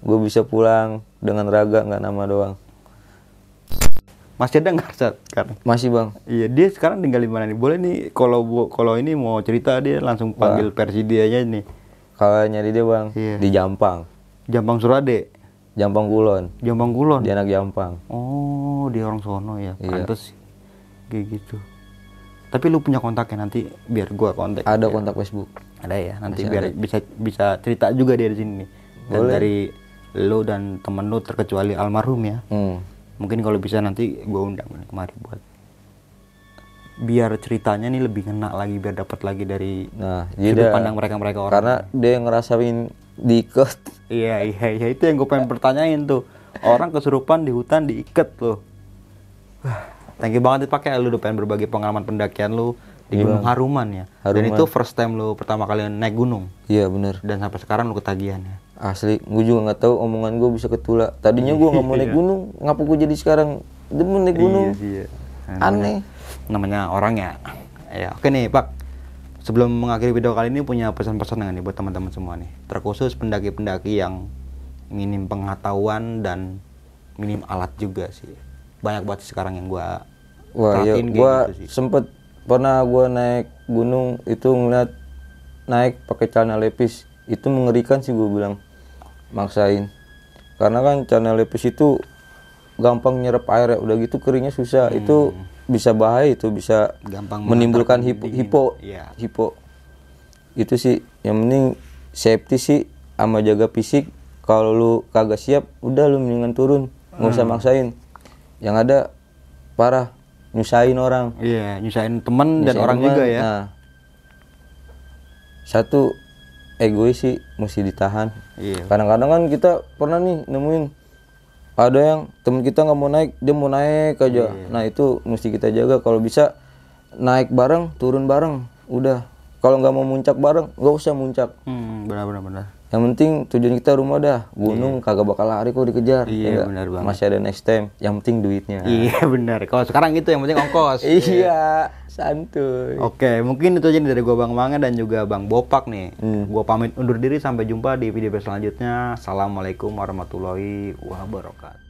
gue bisa pulang dengan raga nggak nama doang Masih ada nggak sekarang? masih bang Iya, dia sekarang tinggal di mana nih? Boleh nih kalau kalau ini mau cerita dia langsung panggil versi dia aja nih. kalau nyari dia bang Iya. di Jampang Jampang Surade, Jampang Kulon Jampang Kulon. dia anak Jampang Oh, dia orang sono ya. Iya. Pantes sih. Kayak gitu. Tapi lu punya kontaknya nanti biar gua kontak. ada kontak Facebook Ada ya, nanti Masih biar ada. bisa bisa cerita juga dia di sini nih. Dan Boleh. dari lu dan temen lu terkecuali almarhum ya. hmm. Mungkin kalau bisa nanti gua undang kemari buat biar ceritanya nih lebih ngena lagi biar dapat lagi dari nah sudut jadi pandang mereka-mereka orang. karena dia ngerasain diikat. Iya iya iya itu yang gue pengen pertanyain tuh. Orang kesurupan di hutan diikat loh. Thank you banget dipakai lu udah pengen berbagi pengalaman pendakian lu di Gunung Haruman ya. Dan Haruman. itu first time lu pertama kali naik gunung iya bener dan sampai sekarang lu ketagihan ya. asli gue juga nggak tahu omongan gue bisa ketula tadinya gue nggak mau naik gunung ngapa gue jadi sekarang demen naik gunung Iya. aneh Namanya orang ya. Ya oke nih Pak. Sebelum mengakhiri video kali ini punya pesan-pesan nggak nih buat teman-teman semua nih. Terkhusus pendaki-pendaki yang minim pengetahuan dan minim alat juga sih. Banyak banget sekarang yang gua Wah, ya, gua gitu sempet pernah gua naik gunung itu ngeliat naik pakai celana lepis. Itu mengerikan sih gua bilang maksain. Karena kan celana lepis itu gampang nyerap air ya udah gitu keringnya susah. Itu bisa bahaya itu bisa Hmm. Gampang menimbulkan hipo dingin. hipo. Iya. hipo. Itu sih yang penting safety sih sama jaga fisik. Kalau lu kagak siap udah lu mendingan turun. Nggak Hmm. usah maksain. Yang ada parah nyusahin orang Iya, nyusahin temen dan Nyusahin orang teman. juga ya. nah satu egois sih mesti ditahan Iya. kadang-kadang kan kita pernah nih nemuin ada yang temen kita nggak mau naik dia mau naik aja Iya. nah itu mesti kita jaga kalau bisa naik bareng turun bareng udah kalau nggak mau muncak bareng nggak usah muncak Hmm, benar benar benar. Yang penting tujuan kita rumah dah gunung kagak bakal lari kok dikejar Iya, ya nggak? benar banget. masih ada next time yang penting duitnya Iya benar. Kalau sekarang itu yang penting ongkos. iya santuy Oke, mungkin itu aja nih dari gua Bang Manga dan juga Bang Bopak nih. Hmm. Gua pamit undur diri sampai jumpa di video selanjutnya. Assalamualaikum warahmatullahi wabarakatuh.